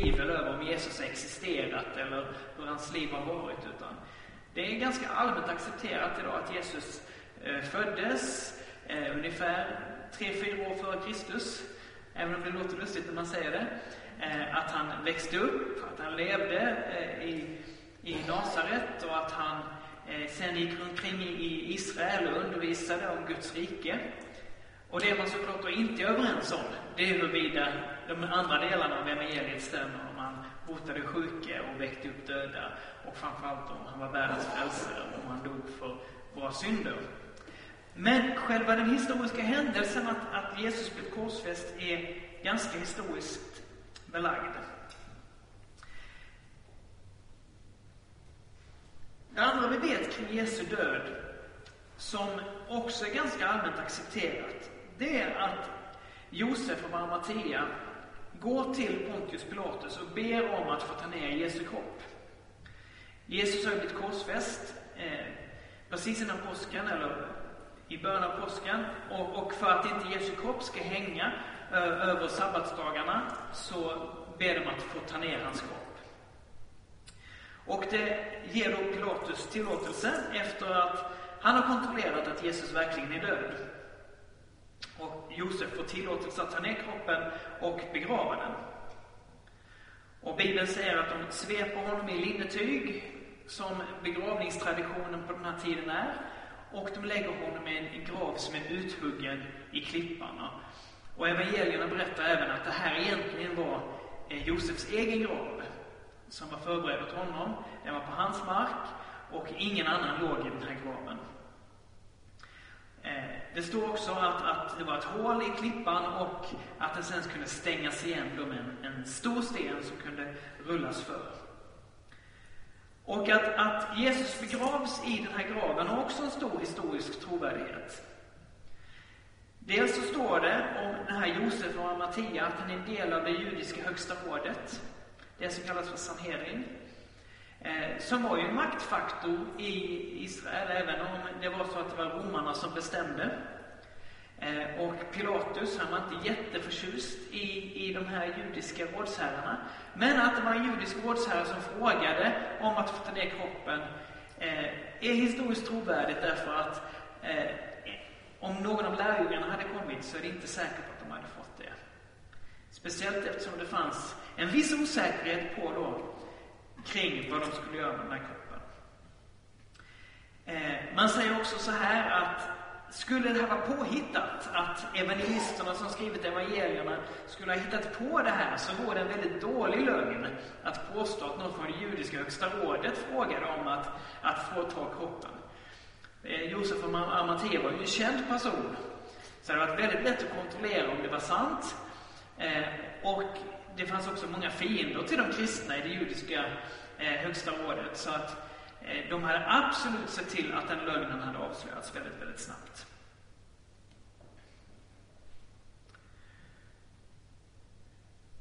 tvivel över om Jesus har existerat eller hur hans liv har varit. Utan det är ganska allmänt accepterat idag att Jesus eh, föddes eh, ungefär 3-4 år före Kristus. Även om det låter lustigt när man säger det. Eh, att han växte upp, att han levde eh, i, i Nasaret och att han eh, sen gick omkring i Israel och undervisade om Guds rike. Och det man såklart inte är överens om, det är huruvida de andra delarna av evangeliet stämmer. Om han botade sjuka och väckte upp döda. Och framförallt om han var världens frälsare och om han dog för våra synder. Men själva den historiska händelsen att, att Jesus blev korsfäst är ganska historiskt belagd. Det andra vi vet kring Jesu död, som också är ganska allmänt accepterat, det är att Josef och Arimathea går till Pontius Pilatus och ber om att få ta ner Jesu kropp. Jesus har ju blivit korsfäst eh, precis innan påsken, eller i början av påsken. Och, och för att inte Jesu kropp ska hänga eh, över sabbatsdagarna så ber de att få ta ner hans kropp. Och det ger då Pilatus tillåtelse efter att han har kontrollerat att Jesus verkligen är död. Och Josef får tillåtelse att ta ner kroppen och begrava den. Och Bibeln säger att de sveper honom i linnetyg, som begravningstraditionen på den här tiden är. Och de lägger honom i en grav som är uthuggen i klipparna. Och evangelierna berättar även att det här egentligen var eh, Josefs egen grav, som var förberedd åt honom. Den var på hans mark och ingen annan låg i den här graven. Eh, det står också att, att det var ett hål i klippan och att den sen kunde stängas igen med en, en stor sten som kunde rullas för. Och att, att Jesus begravs i den här graven har också en stor historisk trovärdighet. Dels så står det om den här Josef och Mattia att han är en del av det judiska högsta rådet, det som kallas för Sanhedrin. Eh, som var ju en maktfaktor i Israel, även om det var så att det var romarna som bestämde. Eh, och Pilatus, han var inte jätteförtjust i, i de här judiska rådsherrarna. Men att det var en judisk rådsherre som frågade om att få ta ner kroppen eh, är historiskt trovärdigt därför att eh, om någon av lärjungarna hade kommit så är det inte säkert att de hade fått det. Speciellt eftersom det fanns en viss osäkerhet på då kring vad de skulle göra med den här kroppen. Eh, man säger också så här att skulle det här vara påhittat, att evangelisterna som skrivit evangelierna skulle ha hittat på det här, så vore det en väldigt dålig lögn att påstå att någon från det judiska högsta rådet frågade om att, att få ta kroppen. Eh, Josef av Arimathea var ju en känd person, så det hade varit väldigt lätt att kontrollera om det var sant. Eh, och det fanns också många fiender till de kristna i det judiska eh, högsta rådet. Så att eh, de hade absolut sett till att den lögnen hade avslöjats väldigt, väldigt snabbt.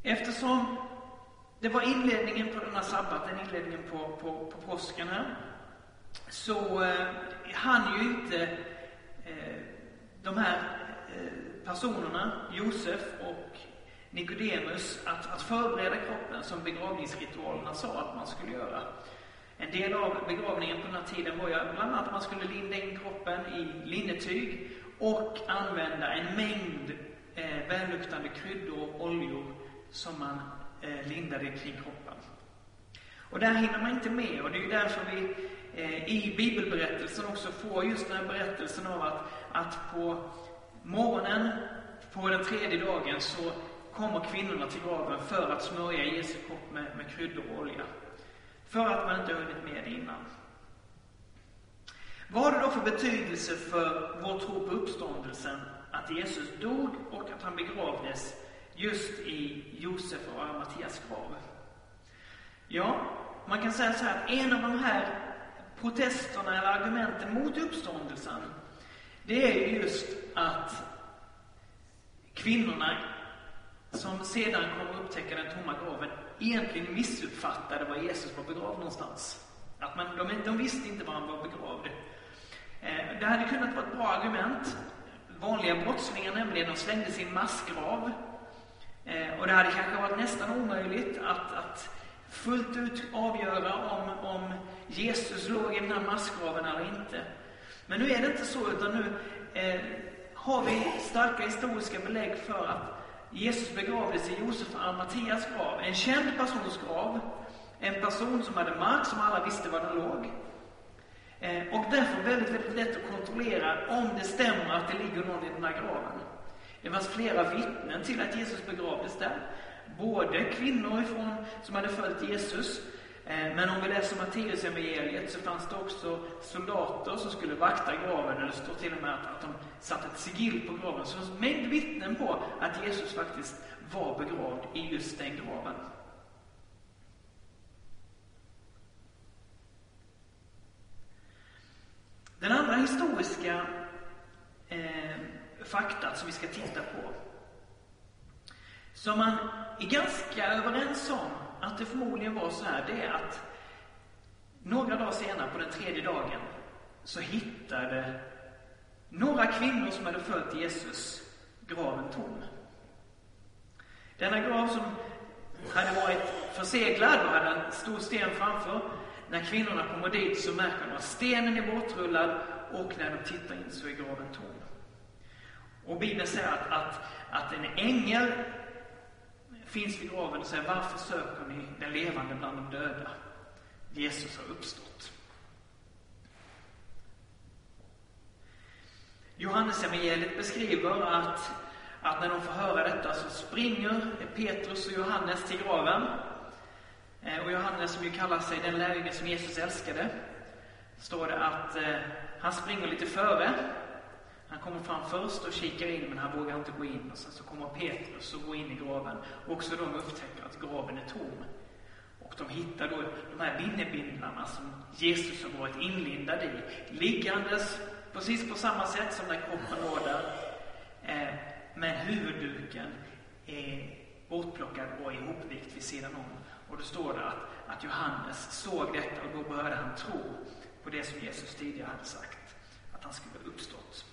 Eftersom det var inledningen på den här sabbaten, inledningen på, på, på påsken här, så eh, hann ju inte eh, de här eh, personerna, Josef Nikodemus att, att förbereda kroppen som begravningsritualerna sa att man skulle göra. En del av begravningen på den här tiden var ju bland annat att man skulle linda in kroppen i linnetyg och använda en mängd eh, välluktande kryddor och oljor som man eh, lindade kring kroppen. Och där hinner man inte med och det är ju därför vi eh, i bibelberättelsen också får just den här berättelsen av att, att på morgonen på den tredje dagen så kommer kvinnorna till graven för att smörja Jesu kropp med, med kryddor och olja. För att man inte hunnit med det innan. Vad har det då för betydelse för vår tro på uppståndelsen att Jesus dog och att han begravdes just i Josef och Arimatheas grav? Ja, man kan säga så här att en av de här protesterna eller argumenten mot uppståndelsen, det är just att kvinnorna som sedan kommer att upptäcka den tomma graven, egentligen missuppfattade var Jesus var begravd någonstans. Att man, de, de visste inte var han var begravd. Eh, det hade kunnat vara ett bra argument. Vanliga brottslingar nämligen, de slängde sin massgrav Eh, och det hade kanske varit nästan omöjligt att, att fullt ut avgöra om, om Jesus låg i den här massgraven eller inte. Men nu är det inte så, utan nu eh, har vi starka historiska belägg för att Jesus begravdes i Josef och Arimateas grav, en känd persons grav, en person som hade mark som alla visste var den låg. Eh, och därför väldigt, väldigt lätt att kontrollera om det stämmer att det ligger någon i den här graven. Det fanns flera vittnen till att Jesus begravdes där. Både kvinnor ifrån, som hade följt Jesus, eh, men om vi läser Matteus evangeliet så fanns det också soldater som skulle vakta graven, eller det står till och med att, att de satt ett sigill på graven. Så det finns mängd vittnen på att Jesus faktiskt var begravd i just den graven. Den andra historiska eh, fakta som vi ska titta på, som man är ganska överens om att det förmodligen var så här, det är att några dagar senare, på den tredje dagen, så hittade några kvinnor som hade följt Jesus graven tom. Denna grav som hade varit förseglad och hade en stor sten framför. När kvinnorna kommer dit så märker de att stenen är bortrullad och när de tittar in så är graven tom. Och Bibeln säger att, att, att en ängel finns vid graven och säger varför söker ni den levande bland de döda? Jesus har uppstått. Johannes evangeliet beskriver att, att när de får höra detta så springer Petrus och Johannes till graven. Eh, och Johannes, som ju kallar sig den lärjunge som Jesus älskade, står det att eh, han springer lite före han kommer fram först och kikar in, men han vågar inte gå in. Och sen så kommer Petrus och går in i graven. Och också de upptäcker att graven är tom. Och de hittar då de här linnebindlarna som Jesus har varit inlindad i, liggandes precis på samma sätt som när kroppen låg där. Eh, men huvudduken är bortplockad och ihopvikt vid sidan om. Och då står det att, att Johannes såg detta och då började han tro på det som Jesus tidigare hade sagt, att han skulle uppstått.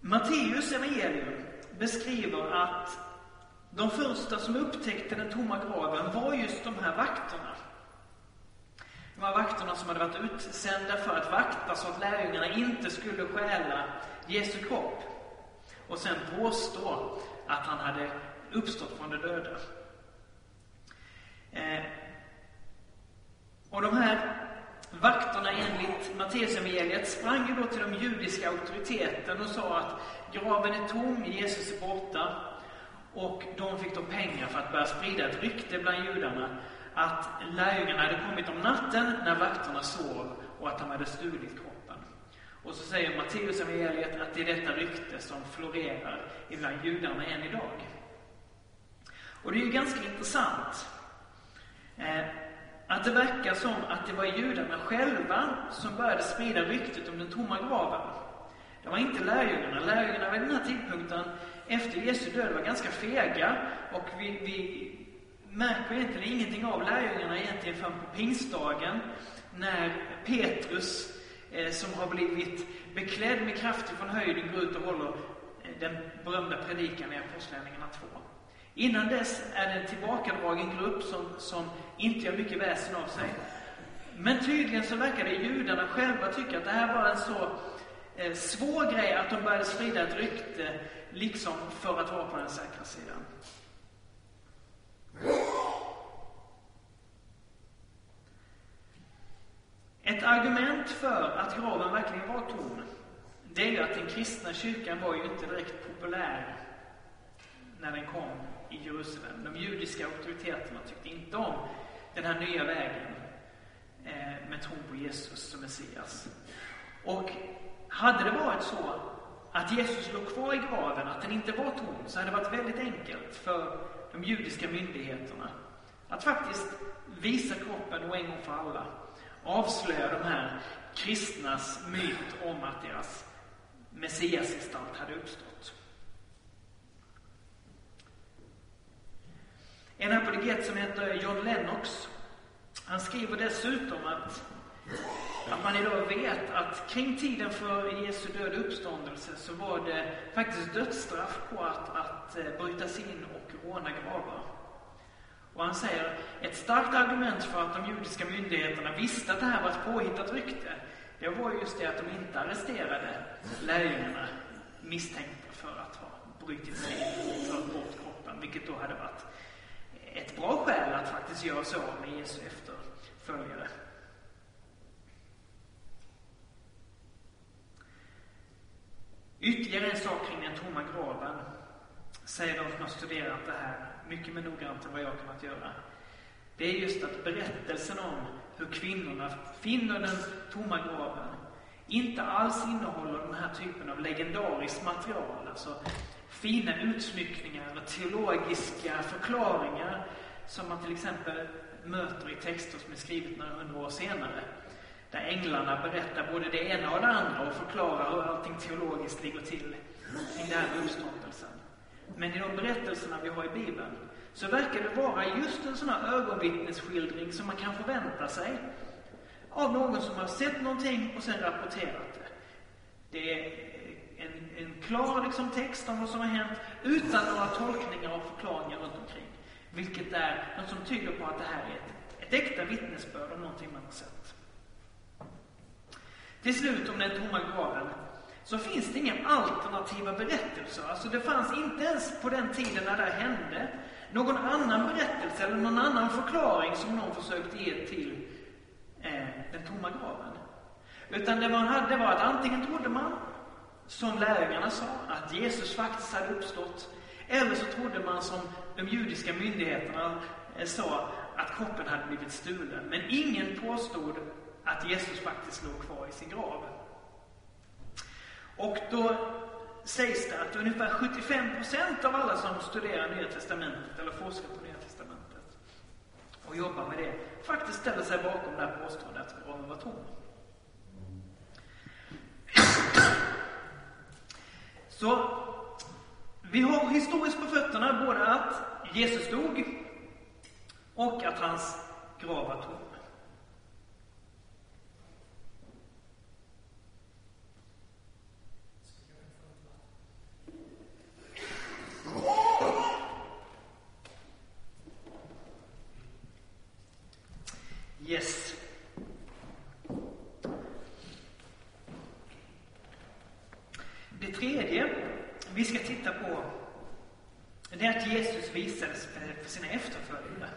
Matteus evangelium beskriver att de första som upptäckte den tomma graven var just de här vakterna. De här vakterna som hade varit utsända för att vakta så att lärjungarna inte skulle stjäla Jesu kropp och sen påstå att han hade uppstått från de döda. Eh, och de här Vakterna enligt Matteusevangeliet sprang ju då till de judiska auktoriteten och sa att graven är tom, Jesus är borta. Och de fick då pengar för att börja sprida ett rykte bland judarna att lärjungarna hade kommit om natten när vakterna sov och att de hade stulit kroppen. Och så säger Matteus evangeliet att det är detta rykte som florerar bland judarna än idag. Och det är ju ganska intressant. Eh, att det verkar som att det var judarna själva som började sprida ryktet om den tomma graven. Det var inte lärjungarna. Lärjungarna vid den här tidpunkten, efter Jesu död, var ganska fega. Och vi, vi märker egentligen ingenting av lärjungarna egentligen förrän på pingstdagen, när Petrus, eh, som har blivit beklädd med kraft från höjden, går ut och håller eh, den berömda predikan i Apostlagärningarna 2. Innan dess är det en tillbakadragen grupp som, som inte gör mycket väsen av sig. Men tydligen så verkar det judarna själva tycka att det här var en så eh, svår grej att de började sprida ett rykte, liksom för att vara på den säkra sidan. Ett argument för att graven verkligen var tom, det är ju att den kristna kyrkan var ju inte direkt populär när den kom i Jerusalem. De judiska auktoriteterna tyckte inte om den här nya vägen eh, med tron på Jesus som Messias. Och hade det varit så att Jesus låg kvar i graven, att den inte var tom, så hade det varit väldigt enkelt för de judiska myndigheterna att faktiskt visa kroppen och en gång för alla avslöja de här kristnas myt om att deras messiasgestalt hade uppstått. En apologet som heter John Lennox, han skriver dessutom att att man idag vet att kring tiden för Jesu död och uppståndelse så var det faktiskt dödsstraff på att, att eh, bryta sig in och råna gravar. Och han säger, ett starkt argument för att de judiska myndigheterna visste att det här var ett påhittat rykte, det var just det att de inte arresterade lärjungarna misstänkta för att ha brutit sig in och fört bort kroppen, vilket då hade varit ett bra skäl att faktiskt göra så med Jesu efterföljare. Ytterligare en sak kring den tomma graven, säger de som har studerat det här mycket mer noggrant än vad jag kunnat göra. Det är just att berättelsen om hur kvinnorna finner den tomma graven inte alls innehåller den här typen av legendariskt material, alltså fina utsmyckningar eller teologiska förklaringar som man till exempel möter i texter som är skrivna några hundra år senare. Där änglarna berättar både det ena och det andra och förklarar hur allting teologiskt ligger till kring det här med uppståndelsen. Men i de berättelserna vi har i Bibeln så verkar det vara just en sån här ögonvittnesskildring som man kan förvänta sig av någon som har sett någonting och sen rapporterat det. Det är en, en klar liksom, text om vad som har hänt utan några tolkningar och förklaringar runt omkring. Vilket är något som tyder på att det här är ett, ett äkta vittnesbörd om någonting man har sett. Till slut om den tomma graven så finns det inga alternativa berättelser. Alltså det fanns inte ens på den tiden när det hände någon annan berättelse eller någon annan förklaring som någon försökte ge till eh, den tomma graven. Utan det man hade var att antingen trodde man, som lärjungarna sa, att Jesus faktiskt hade uppstått. Eller så trodde man som de judiska myndigheterna eh, sa, att kroppen hade blivit stulen. Men ingen påstod att Jesus faktiskt låg kvar i sin grav. Och då sägs det att ungefär 75 procent av alla som studerar Nya Testamentet eller forskar på Nya Testamentet och jobbar med det faktiskt ställer sig bakom det här påståendet att graven var tom. Så vi har historiskt på fötterna både att Jesus dog och att hans grav var tom. Yes. Det tredje vi ska titta på det är att Jesus visades för sina efterföljare.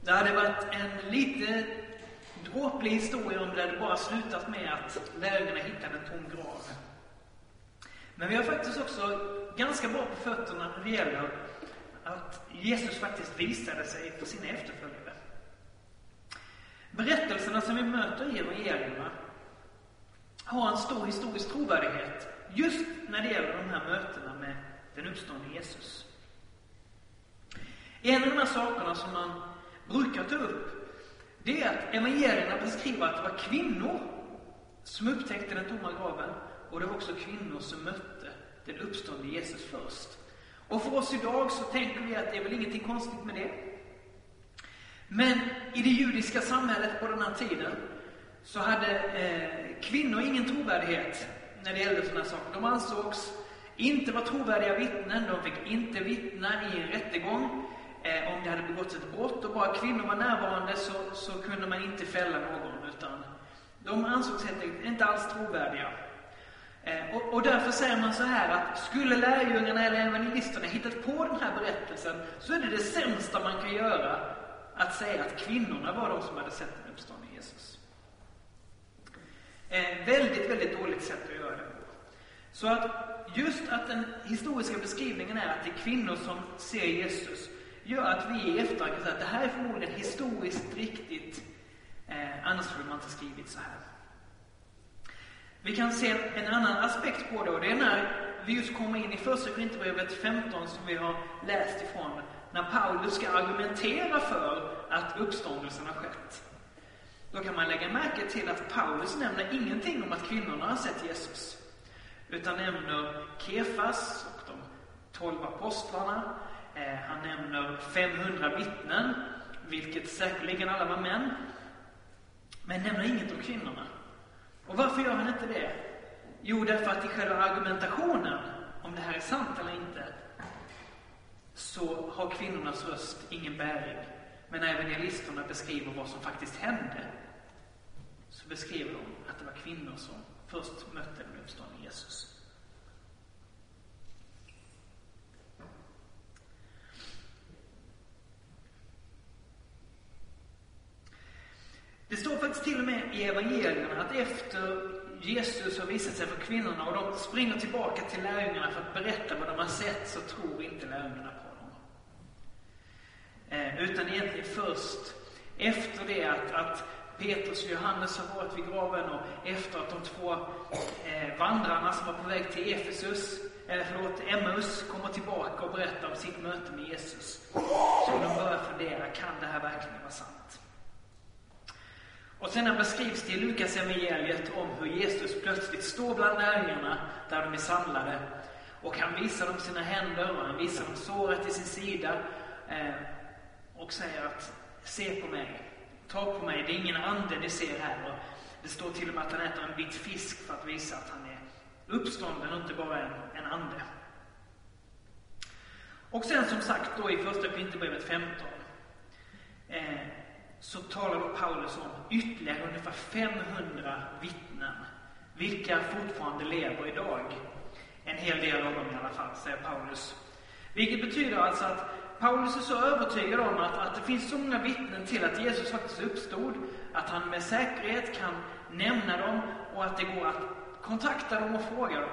Det hade varit en lite dråplig historia om det hade bara slutat med att lärjungarna hittade en tom grav. Men vi har faktiskt också ganska bra på fötterna när det gäller att Jesus faktiskt visade sig för sina efterföljare. Berättelserna som vi möter i evangelierna har en stor historisk trovärdighet just när det gäller de här mötena med den uppståndne Jesus. En av de här sakerna som man brukar ta upp, det är att evangelierna beskriver att det var kvinnor som upptäckte den tomma graven och det var också kvinnor som mötte den uppståndne Jesus först. Och för oss idag så tänker vi att det är väl ingenting konstigt med det. Men i det judiska samhället på den här tiden så hade eh, kvinnor ingen trovärdighet när det gällde sådana saker. De ansågs inte vara trovärdiga vittnen, de fick inte vittna i en rättegång eh, om det hade begåtts ett brott och bara kvinnor var närvarande så, så kunde man inte fälla någon utan de ansågs helt enkelt inte alls trovärdiga. Eh, och, och, därför säger man så här att skulle lärjungarna eller evangelisterna hittat på den här berättelsen så är det det sämsta man kan göra att säga att kvinnorna var de som hade sett den uppståndne Jesus. Eh, väldigt, väldigt dåligt sätt att göra det på. Så att just att den historiska beskrivningen är att det är kvinnor som ser Jesus gör att vi i efterhand kan säga att det här är förmodligen historiskt riktigt, eh, annars skulle man inte skrivit så här. Vi kan se en annan aspekt på det och det är när vi just kommer in i första Korinthierbrevet 15 som vi har läst ifrån. När Paulus ska argumentera för att uppståndelsen har skett. Då kan man lägga märke till att Paulus nämner ingenting om att kvinnorna har sett Jesus. Utan nämner Kefas och de tolv apostlarna. Eh, han nämner 500 vittnen, vilket säkerligen alla var män. men nämner inget om kvinnorna. Och varför gör han inte det? Jo, därför att i själva argumentationen, om det här är sant eller inte, så har kvinnornas röst ingen bäring. Men när evangelisterna beskriver vad som faktiskt hände, så beskriver de att det var kvinnor som först mötte den uppståndne Jesus. Det står faktiskt till och med i evangelierna att efter Jesus har visat sig för kvinnorna och de springer tillbaka till lärjungarna för att berätta vad de har sett, så tror inte lärjungarna på utan egentligen först efter det att, att Petrus och Johannes har varit vid graven och efter att de två eh, vandrarna som var på väg till Efesus, eller förlåt, Emmaus, kommer tillbaka och berättar om sitt möte med Jesus. Så de börjar fundera, kan det här verkligen vara sant? Och sen beskrivs det i Lukas evangeliet om hur Jesus plötsligt står bland lärjungarna där de är samlade. Och han visar dem sina händer och han visar dem såret i sin sida. Eh, och säger att se på mig, ta på mig, det är ingen ande ni ser här. Och det står till och med att han äter en bit fisk för att visa att han är uppstånden och inte bara en, en ande. Och sen som sagt då i första Korinthierbrevet 15 eh, så talar då Paulus om ytterligare ungefär 500 vittnen, vilka fortfarande lever idag. En hel del av dem i alla fall, säger Paulus. Vilket betyder alltså att Paulus är så övertygad om att, att det finns så många vittnen till att Jesus faktiskt uppstod, att han med säkerhet kan nämna dem och att det går att kontakta dem och fråga dem.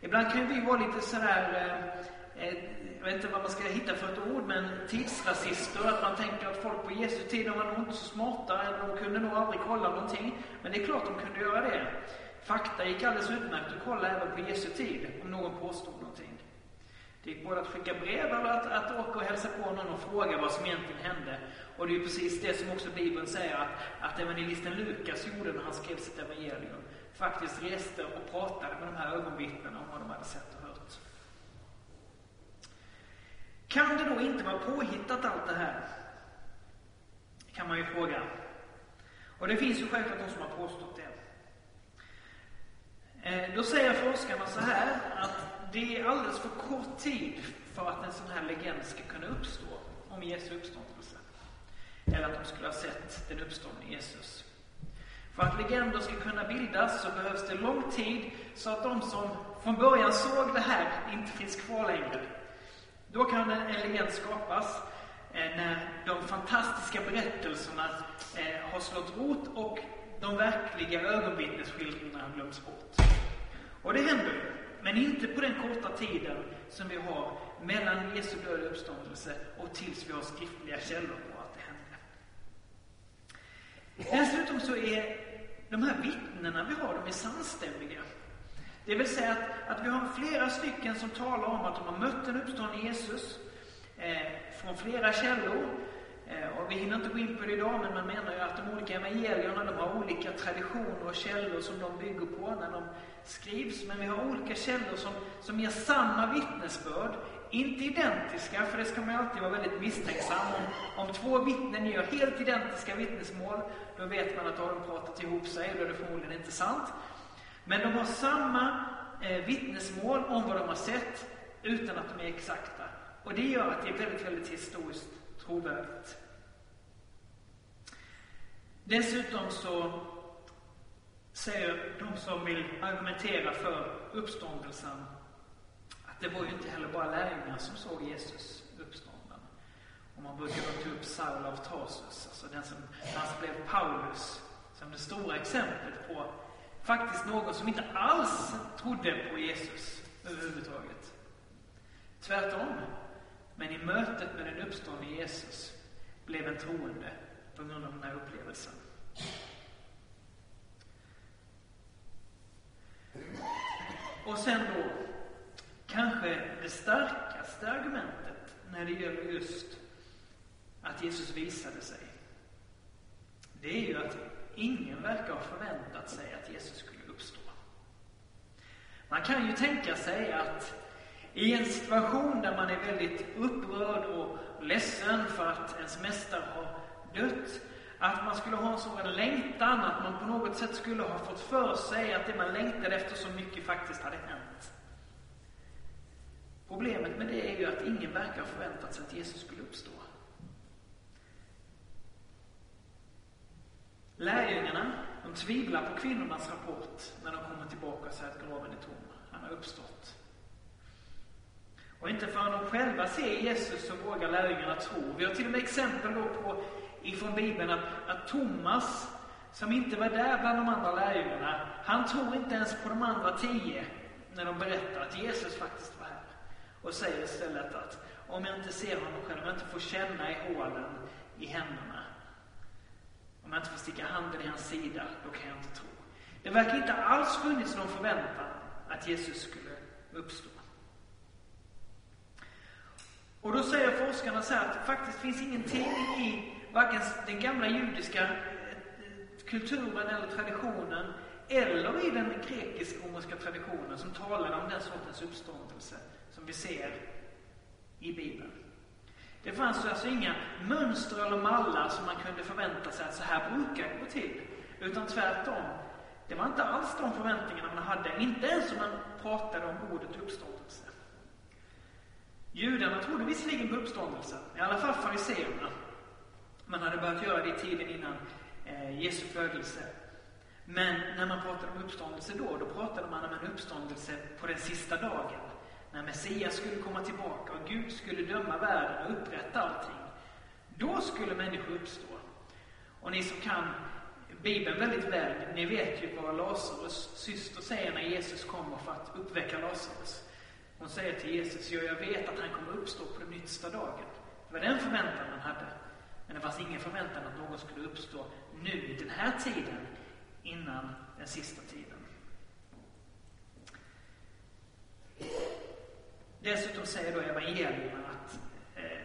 Ibland kan vi vara lite sådär eh, eh, jag vet inte vad man ska hitta för ett ord, men tidsrasister. Att man tänker att folk på Jesu tid, de var nog inte så smarta, eller de kunde nog aldrig kolla någonting. Men det är klart de kunde göra det. Fakta gick alldeles utmärkt att kolla även på Jesu tid, om någon påstod någonting. Det gick både att skicka brev eller att, att åka och hälsa på någon och fråga vad som egentligen hände. Och det är ju precis det som också Bibeln säger att, att evangelisten Lukas gjorde när han skrev sitt evangelium. Faktiskt reste och pratade med de här ögonvittnena om vad de hade sett och hört. Kan det då inte vara påhittat allt det här? Kan man ju fråga. Och det finns ju självklart de som har påstått det. Eh, då säger forskarna så här att det är alldeles för kort tid för att en sån här legend ska kunna uppstå om Jesu uppståndelse. Eller att de skulle ha sett den uppståndne Jesus. För att legender ska kunna bildas så behövs det lång tid så att de som från början såg det här inte finns kvar längre. Då kan en legend skapas eh, när de fantastiska berättelserna eh, har slått rot och de verkliga ögonvittnesskildringarna glöms bort. Och det händer ju, men inte på den korta tiden som vi har mellan Jesu död och uppståndelse och tills vi har skriftliga källor på att det hände. Dessutom så är de här vittnena vi har, de är samstämmiga. Det vill säga att, att vi har flera stycken som talar om att de har mött den uppståndne Jesus eh, från flera källor. Eh, och vi hinner inte gå in på det idag, men man menar ju att de olika evangelierna de har olika traditioner och källor som de bygger på när de skrivs. Men vi har olika källor som, som ger samma vittnesbörd. Inte identiska, för det ska man ju alltid vara väldigt misstänksam om. Om två vittnen ger helt identiska vittnesmål, då vet man att då har de pratat ihop sig och då är det förmodligen inte sant. Men de har samma eh, vittnesmål om vad de har sett utan att de är exakta. Och det gör att det är väldigt, väldigt historiskt trovärdigt. Dessutom så säger de som vill argumentera för uppståndelsen att det var ju inte heller bara lärjungar som såg Jesus uppstånden. Och man brukar ta upp Saul av Tarsus, alltså den som, han blev Paulus, som det stora exemplet på faktiskt någon som inte alls trodde på Jesus överhuvudtaget. Tvärtom. Men i mötet med den uppståndne Jesus blev en troende på grund av den här upplevelsen. Och sen då, kanske det starkaste argumentet när det gäller just att Jesus visade sig. Det är ju att ingen verkar ha förväntat sig att Jesus skulle uppstå. Man kan ju tänka sig att i en situation där man är väldigt upprörd och ledsen för att ens mästare har dött, att man skulle ha en sådan längtan, att man på något sätt skulle ha fått för sig att det man längtade efter så mycket faktiskt hade hänt. Problemet med det är ju att ingen verkar ha förväntat sig att Jesus skulle uppstå. Lärjungarna, de tvivlar på kvinnornas rapport när de kommer tillbaka och säger att graven är tom. Han har uppstått. Och inte förrän de själva ser Jesus så vågar lärjungarna tro. Vi har till och med exempel då på, ifrån Bibeln att, att Thomas, som inte var där bland de andra lärjungarna, han tror inte ens på de andra tio när de berättar att Jesus faktiskt var här. Och säger istället att om jag inte ser honom själv, om jag inte får känna i hålen i händerna, om jag inte får sticka handen i hans sida, då kan jag inte tro. Det verkar inte alls funnits någon förväntan att Jesus skulle uppstå. Och då säger forskarna så här att det faktiskt finns ingenting i varken den gamla judiska eh, kulturen eller traditionen eller i den grekisk-romerska traditionen som talar om den sortens uppståndelse som vi ser i Bibeln. Det fanns alltså inga mönster eller mallar som man kunde förvänta sig att så här brukar det gå till. Utan tvärtom. Det var inte alls de förväntningarna man hade, inte ens om man pratade om ordet uppståndelse. Judarna trodde visserligen på uppståndelsen, i alla fall fariseerna. Man hade börjat göra det i tiden innan eh, Jesu födelse. Men när man pratade om uppståndelse då, då pratade man om en uppståndelse på den sista dagen. När Messias skulle komma tillbaka och Gud skulle döma världen och upprätta allting. Då skulle människor uppstå. Och ni som kan Bibeln väldigt väl, ni vet ju vad Lazarus syster säger när Jesus kommer för att uppväcka Lazarus. Hon säger till Jesus, ja, jag vet att han kommer uppstå på den yttersta dagen. Det var den förväntan man hade. Men det fanns ingen förväntan att någon skulle uppstå nu i den här tiden, innan den sista tiden. Dessutom säger då evangelierna att eh,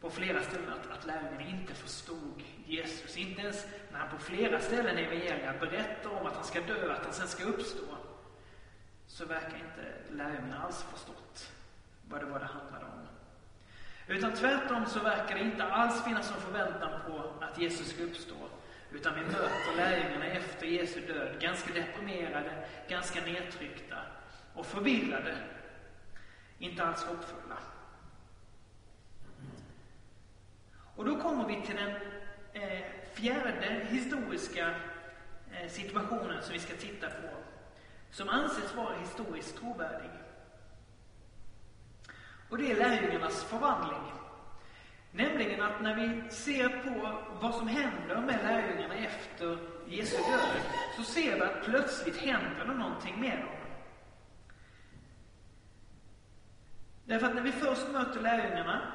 på flera ställen att, att lärjungarna inte förstod Jesus. Inte ens när han på flera ställen i evangelierna berättar om att han ska dö, att han sen ska uppstå, så verkar inte lärjungarna alls förstått vad det var det handlade om. Utan tvärtom så verkar det inte alls finnas någon förväntan på att Jesus ska uppstå. Utan vi möter lärjungarna efter Jesu död ganska deprimerade, ganska nedtryckta och förvirrade inte alls hoppfulla. Och då kommer vi till den eh, fjärde historiska eh, situationen som vi ska titta på, som anses vara historiskt trovärdig. Och det är lärjungarnas förvandling. Nämligen att när vi ser på vad som händer med lärjungarna efter Jesu död, så ser vi att plötsligt händer det någonting med dem. Därför att när vi först möter lärjungarna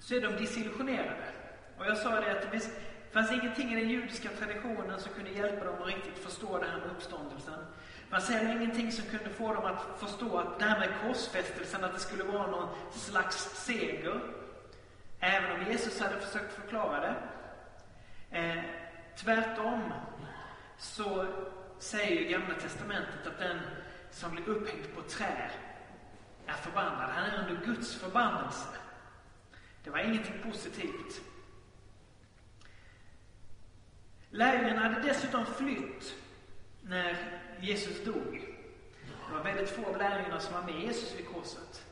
så är de desillusionerade. Och jag sa det att det fanns ingenting i den judiska traditionen som kunde hjälpa dem att riktigt förstå det här med uppståndelsen. Man ser ingenting som kunde få dem att förstå att det här med korsfästelsen, att det skulle vara någon slags seger. Även om Jesus hade försökt förklara det. Eh, tvärtom så säger ju Gamla Testamentet att den som blir upphängd på trä är förbannad. Han är under Guds förbannelse. Det var ingenting positivt. Lärjungarna hade dessutom flytt när Jesus dog. Det var väldigt få av lärjungarna som var med Jesus vid korset.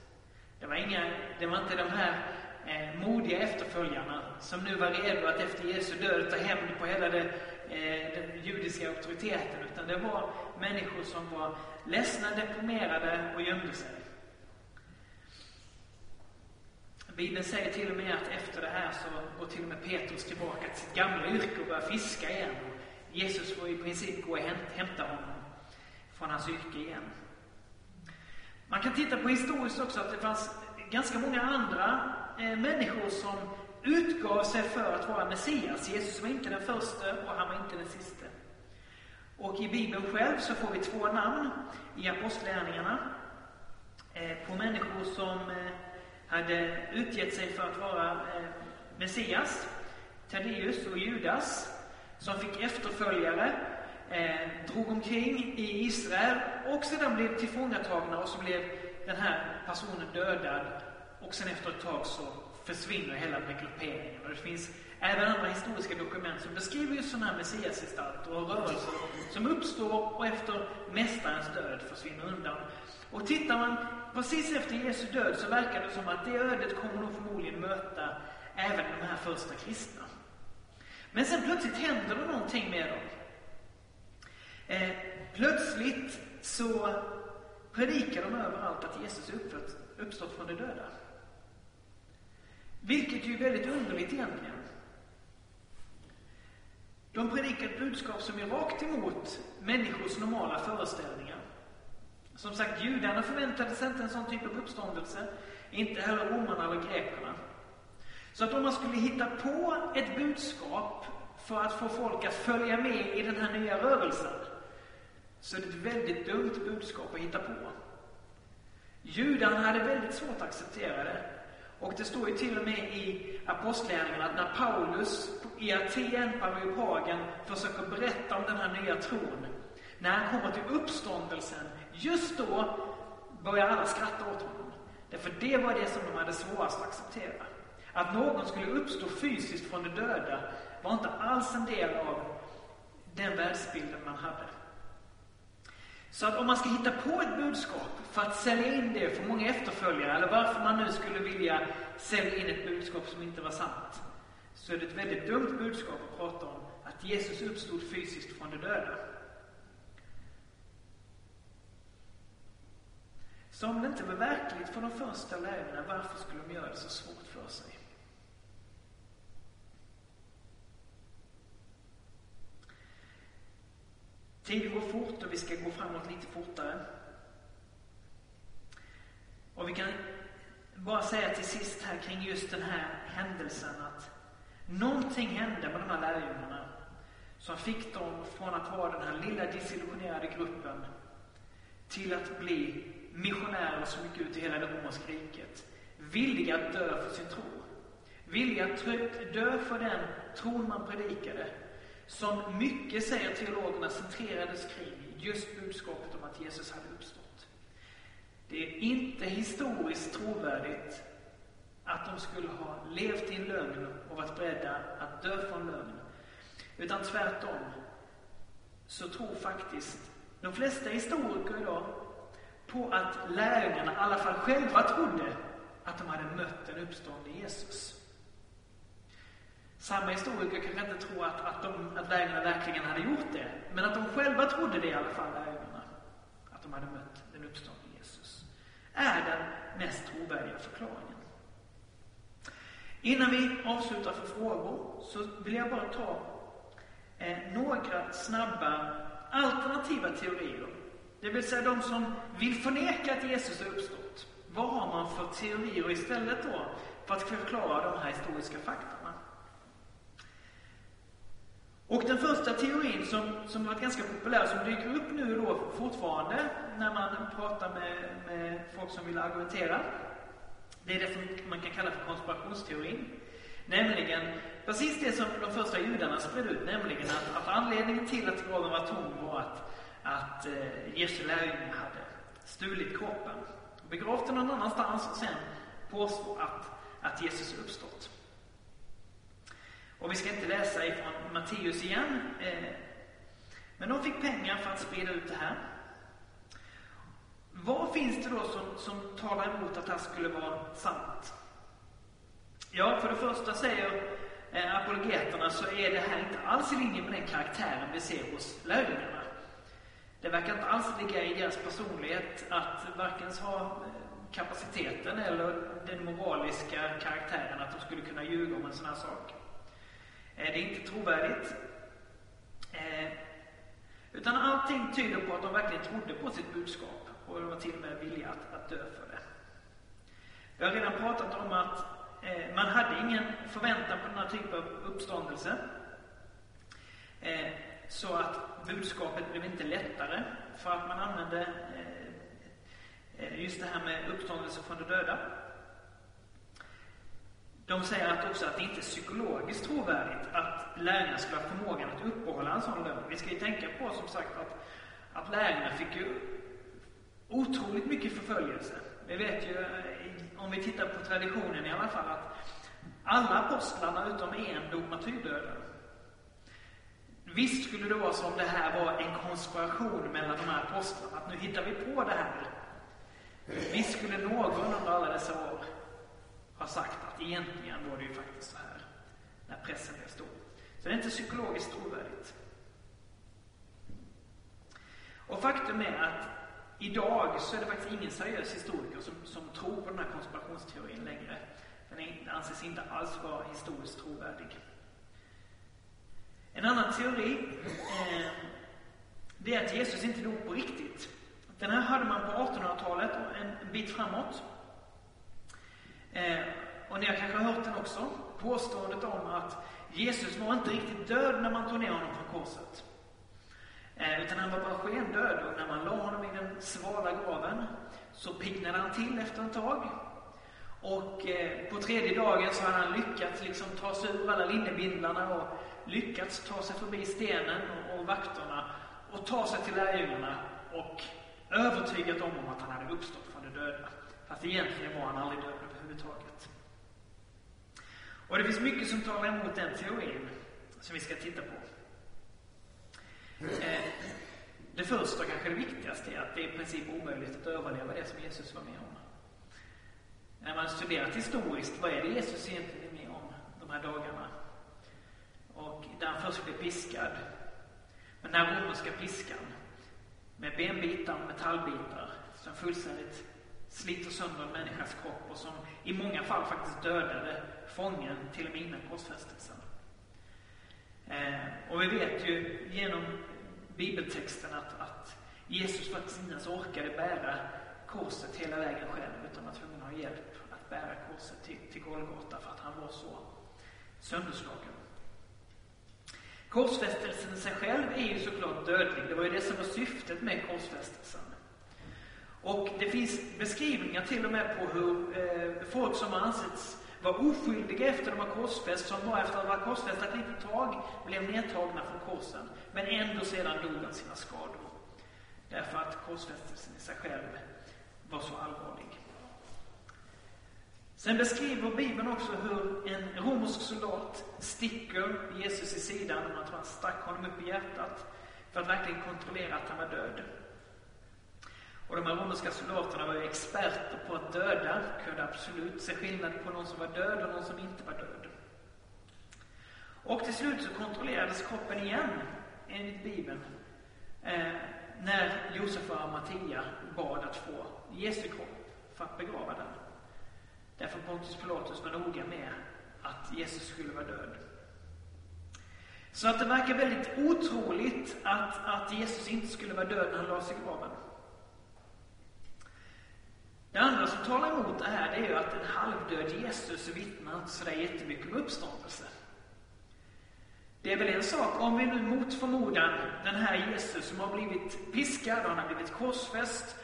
Det var, inga, det var inte de här eh, modiga efterföljarna som nu var redo att efter Jesu död ta hämnd på hela det, eh, den judiska auktoriteten. Utan det var människor som var ledsna, deprimerade och gömde sig. Bibeln säger till och med att efter det här så går till och med Petrus tillbaka till sitt gamla yrke och börjar fiska igen. Jesus får i princip gå och hämta honom från hans yrke igen. Man kan titta på historiskt också att det fanns ganska många andra eh, människor som utgav sig för att vara Messias. Jesus var inte den första och han var inte den sista. Och i Bibeln själv så får vi två namn i Apostlärningarna eh, på människor som eh, hade utgett sig för att vara eh, Messias, Thaddeus och Judas, som fick efterföljare, eh, drog omkring i Israel och sedan blev tillfångatagna och så blev den här personen dödad och sen efter ett tag så försvinner hela den här grupperingen. Och det finns även andra historiska dokument som beskriver just sådana här messiasgestalter och rörelser som uppstår och efter mästarens död försvinner undan. Och tittar man precis efter Jesu död så verkar det som att det ödet kommer nog förmodligen möta även de här första kristna. Men sen plötsligt händer det någonting med dem. Eh, plötsligt så predikar de överallt att Jesus uppfört, uppstått från de döda. Vilket ju är väldigt underligt egentligen. De predikar ett budskap som är rakt emot människors normala föreställningar. Som sagt, judarna förväntade sig inte en sån typ av uppståndelse. Inte heller romarna eller grekerna. Så att om man skulle hitta på ett budskap för att få folk att följa med i den här nya rörelsen, så är det ett väldigt dumt budskap att hitta på. Judarna hade väldigt svårt att acceptera det. Och det står ju till och med i Apostlagärningarna att när Paulus i Aten, på Areopagen, försöker berätta om den här nya tron, när han kommer till uppståndelsen, just då börjar alla skratta åt honom. Därför det var det som de hade svårast att acceptera. Att någon skulle uppstå fysiskt från de döda var inte alls en del av den världsbilden man hade. Så att om man ska hitta på ett budskap för att sälja in det för många efterföljare, eller varför man nu skulle vilja sälja in ett budskap som inte var sant, så är det ett väldigt dumt budskap att prata om att Jesus uppstod fysiskt från de döda. Så om det inte var verkligt för de första lärarna, varför skulle de göra det så svårt för sig? Tiden går fort och vi ska gå framåt lite fortare. Och vi kan bara säga till sist här kring just den här händelsen att någonting hände med de här lärjungarna som fick dem från att vara den här lilla desillusionerade gruppen till att bli missionärer som gick ut i hela det romerska riket. Villiga att dö för sin tro. Villiga att dö för den tron man predikade som mycket, säger teologerna, centrerades kring just budskapet om att Jesus hade uppstått. Det är inte historiskt trovärdigt att de skulle ha levt i en lögn och varit beredda att dö för en lögn. Utan tvärtom så tror faktiskt de flesta historiker idag på att lärjungarna i alla fall själva trodde att de hade mött den uppstående Jesus. Samma historiker kanske inte tror att, att, de, att lärjungarna verkligen hade gjort det. Men att de själva trodde det i alla fall, lärjungarna. Att de hade mött den uppståndne Jesus. Är den mest trovärdiga förklaringen. Innan vi avslutar för frågor så vill jag bara ta eh, några snabba alternativa teorier. Det vill säga de som vill förneka att Jesus har uppstått. Vad har man för teorier istället då för att förklara de här historiska faktorna? Och den första teorin som, som varit ganska populär, som dyker upp nu då fortfarande när man pratar med, med folk som vill argumentera, det är det som man kan kalla för konspirationsteorin. Nämligen precis det som de första judarna spred ut, nämligen att, att anledningen till att graven var tom var att, att eh, Jesu lärjungar hade stulit kroppen, begravt den någon annanstans och sen påstå att, att Jesus uppstått. Och vi ska inte läsa ifrån Matteus igen. Eh, men de fick pengar för att sprida ut det här. Vad finns det då som, som talar emot att det här skulle vara sant? Ja, för det första säger eh, apologeterna så är det här inte alls i linje med den karaktären vi ser hos lärjungarna. Det verkar inte alls ligga i deras personlighet att varken ha eh, kapaciteten eller den moraliska karaktären att de skulle kunna ljuga om en sån här sak. Eh, det är inte trovärdigt. Eh, utan allting tyder på att de verkligen trodde på sitt budskap och de var till och med villiga att, att dö för det. Vi har redan pratat om att eh, man hade ingen förväntan på den här typen av uppståndelse. Eh, så att budskapet blev inte lättare för att man använde just det här med uppståndelse från de döda. De säger att också att det inte är psykologiskt trovärdigt att lärarna skulle ha förmågan att uppehålla en sån lön. Vi ska ju tänka på som sagt att, att lärarna fick ju otroligt mycket förföljelse. Vi vet ju, eh, om vi tittar på traditionen i alla fall, att Alla apostlarna utom en dog martyrdöden. Visst skulle det vara som det här var en konspiration mellan de här apostlarna, att nu hittar vi på det här. Visst skulle någon under alla dessa år har sagt att egentligen var det ju faktiskt så här, när pressen blev stor. Så det är inte psykologiskt trovärdigt. Och faktum är att idag så är det faktiskt ingen seriös historiker som, som tror på den här konspirationsteorin längre. Den anses inte alls vara historiskt trovärdig. En annan teori eh, det är att Jesus inte dog på riktigt. Den här hade man på 1800-talet och en bit framåt. Eh, och ni har kanske hört den också. Påståendet om att Jesus var inte riktigt död när man tog ner honom från korset. Eh, utan han var bara skendöd och när man la honom i den svala graven så piggnade han till efter ett tag. Och eh, på tredje dagen så hade han lyckats liksom ta sig ur alla linnebindlarna och lyckats ta sig förbi stenen och, och vakterna och ta sig till lärjungarna och övertygat dem om att han hade uppstått från de döda. Fast egentligen var han aldrig död överhuvudtaget. Och det finns mycket som talar emot den teorin som vi ska titta på. Eh, det första och kanske det viktigaste är att det är i princip omöjligt att överleva det som Jesus var med om. När man studerat historiskt, vad är det Jesus egentligen är med om de här dagarna? Och där han först blir piskad. Men den här romerska piskan med benbitar och metallbitar som fullständigt sliter sönder en människas kropp och som i många fall faktiskt dödade fången till och med innan korsfästelsen. Eh, och vi vet ju genom bibeltexten att, att Jesus faktiskt inte ens orkade bära korset hela vägen själv utan var tvungen att ha hjälp att bära korset till, till Golgata för att han var så sönderslagen. Korsfästelsen i sig själv är ju såklart dödlig. Det var ju det som var syftet med korsfästelsen. Och det finns beskrivningar till och med på hur eh, folk som har ansetts vara oskyldiga efter de har korsfäst, som bara efter att ha varit korsfäst ett litet tag blev nedtagna från korsen, men ändå sedan dog av sina skador. Därför att korsfästelsen i sig själv var så allvarlig. Sen beskriver Bibeln också hur en romersk soldat sticker Jesus i sidan, man tror han stack honom upp i hjärtat, för att verkligen kontrollera att han var död. Och de här romerska soldaterna var ju experter på att döda, kunde absolut se skillnad på någon som var död och någon som inte var död. Och till slut så kontrollerades kroppen igen, enligt Bibeln, eh, när Josef och Amatia bad att få Jesu kropp för att begrava den. Därför Pontius Pilatus var noga med att Jesus skulle vara död. Så att det verkar väldigt otroligt att, att Jesus inte skulle vara död när han lades i graven. Det andra som talar emot det här, det är ju att en halvdöd Jesus vittnar inte sådär jättemycket om uppståndelse. Det är väl en sak, om vi nu mot förmodan, den här Jesus som har blivit piskad och han har blivit korsfäst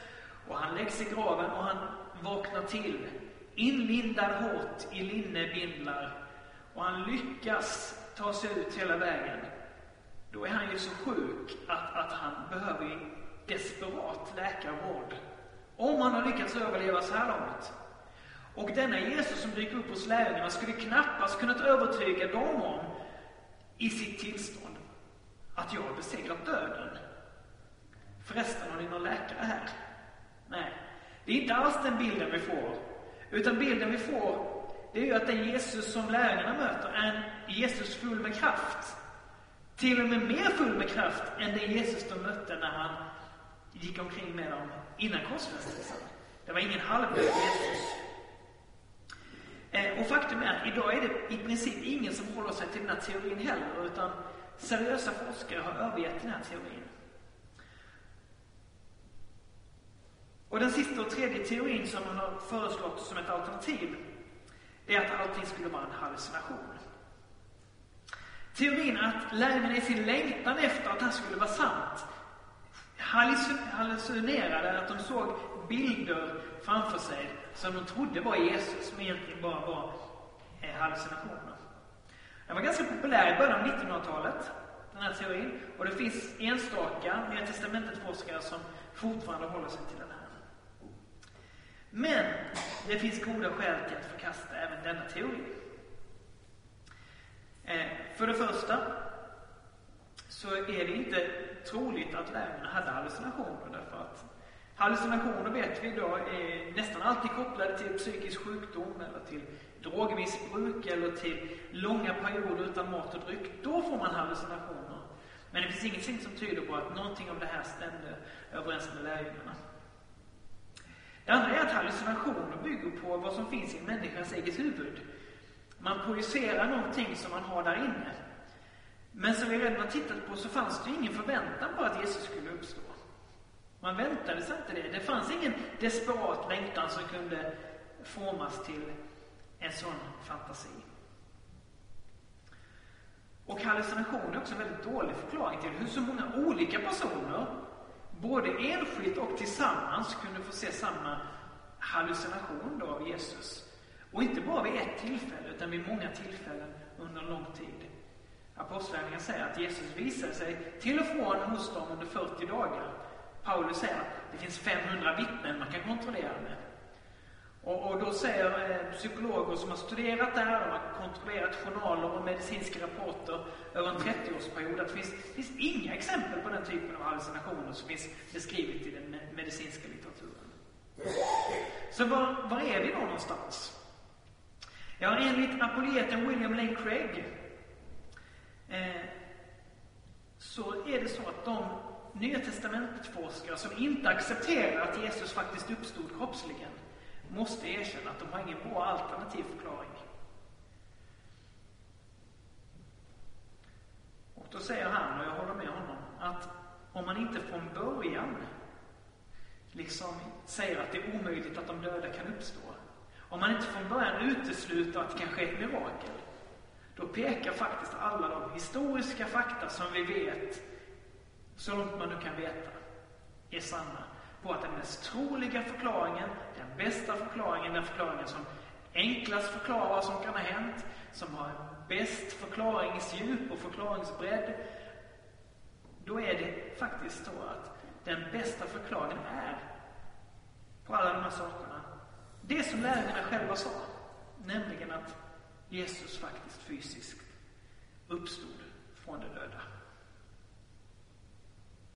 och han läggs i graven och han vaknar till, inlindad hårt i linnebindlar och han lyckas ta sig ut hela vägen. Då är han ju så sjuk att, att han behöver desperat läkarvård. Om han har lyckats överleva så här långt. Och denna Jesus som dyker upp hos lärjungarna skulle knappast kunnat övertyga dem om, i sitt tillstånd, att jag har besegrat döden. Förresten, har ni någon läkare här? Nej. Det är inte alls den bilden vi får. Utan bilden vi får, det är ju att den Jesus som lärjungarna möter är en Jesus full med kraft. Till och med mer full med kraft än den Jesus de mötte när han gick omkring med dem innan korsfästelsen. Det var ingen halvdöd Jesus. Eh, och faktum är att idag är det i princip ingen som håller sig till den här teorin heller, utan seriösa forskare har övergett den här teorin. Och den sista och tredje teorin som man har föreslagit som ett alternativ, det är att allting skulle vara en hallucination. Teorin att lärjungarna i sin längtan efter att det här skulle vara sant hallucinerade, att de såg bilder framför sig som de trodde var Jesus, men egentligen bara var eh, hallucinationer. Den var ganska populär i början av 1900-talet, den här teorin. Och det finns enstaka Nya Testamentet-forskare som fortfarande håller sig till den här. Men det finns goda skäl till att förkasta även denna teori. Eh, för det första så är det inte troligt att lärarna hade hallucinationer därför att hallucinationer vet vi idag är nästan alltid kopplade till psykisk sjukdom eller till drogmissbruk eller till långa perioder utan mat och dryck. Då får man hallucinationer. Men det finns ingenting som tyder på att någonting av det här stämde överens med lärjungarna. Det andra är att hallucinationer bygger på vad som finns i en människas eget huvud. Man projicerar någonting som man har där inne. Men som vi redan har tittat på så fanns det ju ingen förväntan på att Jesus skulle uppstå. Man väntade sig inte det. Det fanns ingen desperat längtan som kunde formas till en sån fantasi. Och hallucination är också en väldigt dålig förklaring till hur så många olika personer, både enskilt och tillsammans, kunde få se samma hallucination då av Jesus. Och inte bara vid ett tillfälle, utan vid många tillfällen under lång tid. Apostlagärningarna säger att Jesus visade sig till och från hos dem under 40 dagar. Paulus säger att det finns 500 vittnen man kan kontrollera med. Och, och då säger eh, psykologer som har studerat det här, de har kontrollerat journaler och medicinska rapporter över en 30-årsperiod, att det finns, finns inga exempel på den typen av hallucinationer som finns beskrivet i den medicinska litteraturen. Så var, var är vi då någonstans? Ja, enligt apologeten William Lane Craig eh, så är det så att de Nya testamentet-forskare som inte accepterar att Jesus faktiskt uppstod kroppsligen måste erkänna att de har ingen bra alternativ förklaring. Och då säger han, och jag håller med honom, att om man inte från början liksom säger att det är omöjligt att de döda kan uppstå, om man inte från början utesluter att det kan ske ett mirakel, då pekar faktiskt alla de historiska fakta som vi vet, så långt man nu kan veta, är sanna. På att den mest troliga förklaringen, den bästa förklaringen, den förklaringen som enklast förklarar vad som kan ha hänt, som har bäst förklaringsdjup och förklaringsbredd, då är det faktiskt så att den bästa förklaringen är på alla de här sakerna. Det som lärjungarna själva sa, nämligen att Jesus faktiskt fysiskt uppstod från de döda.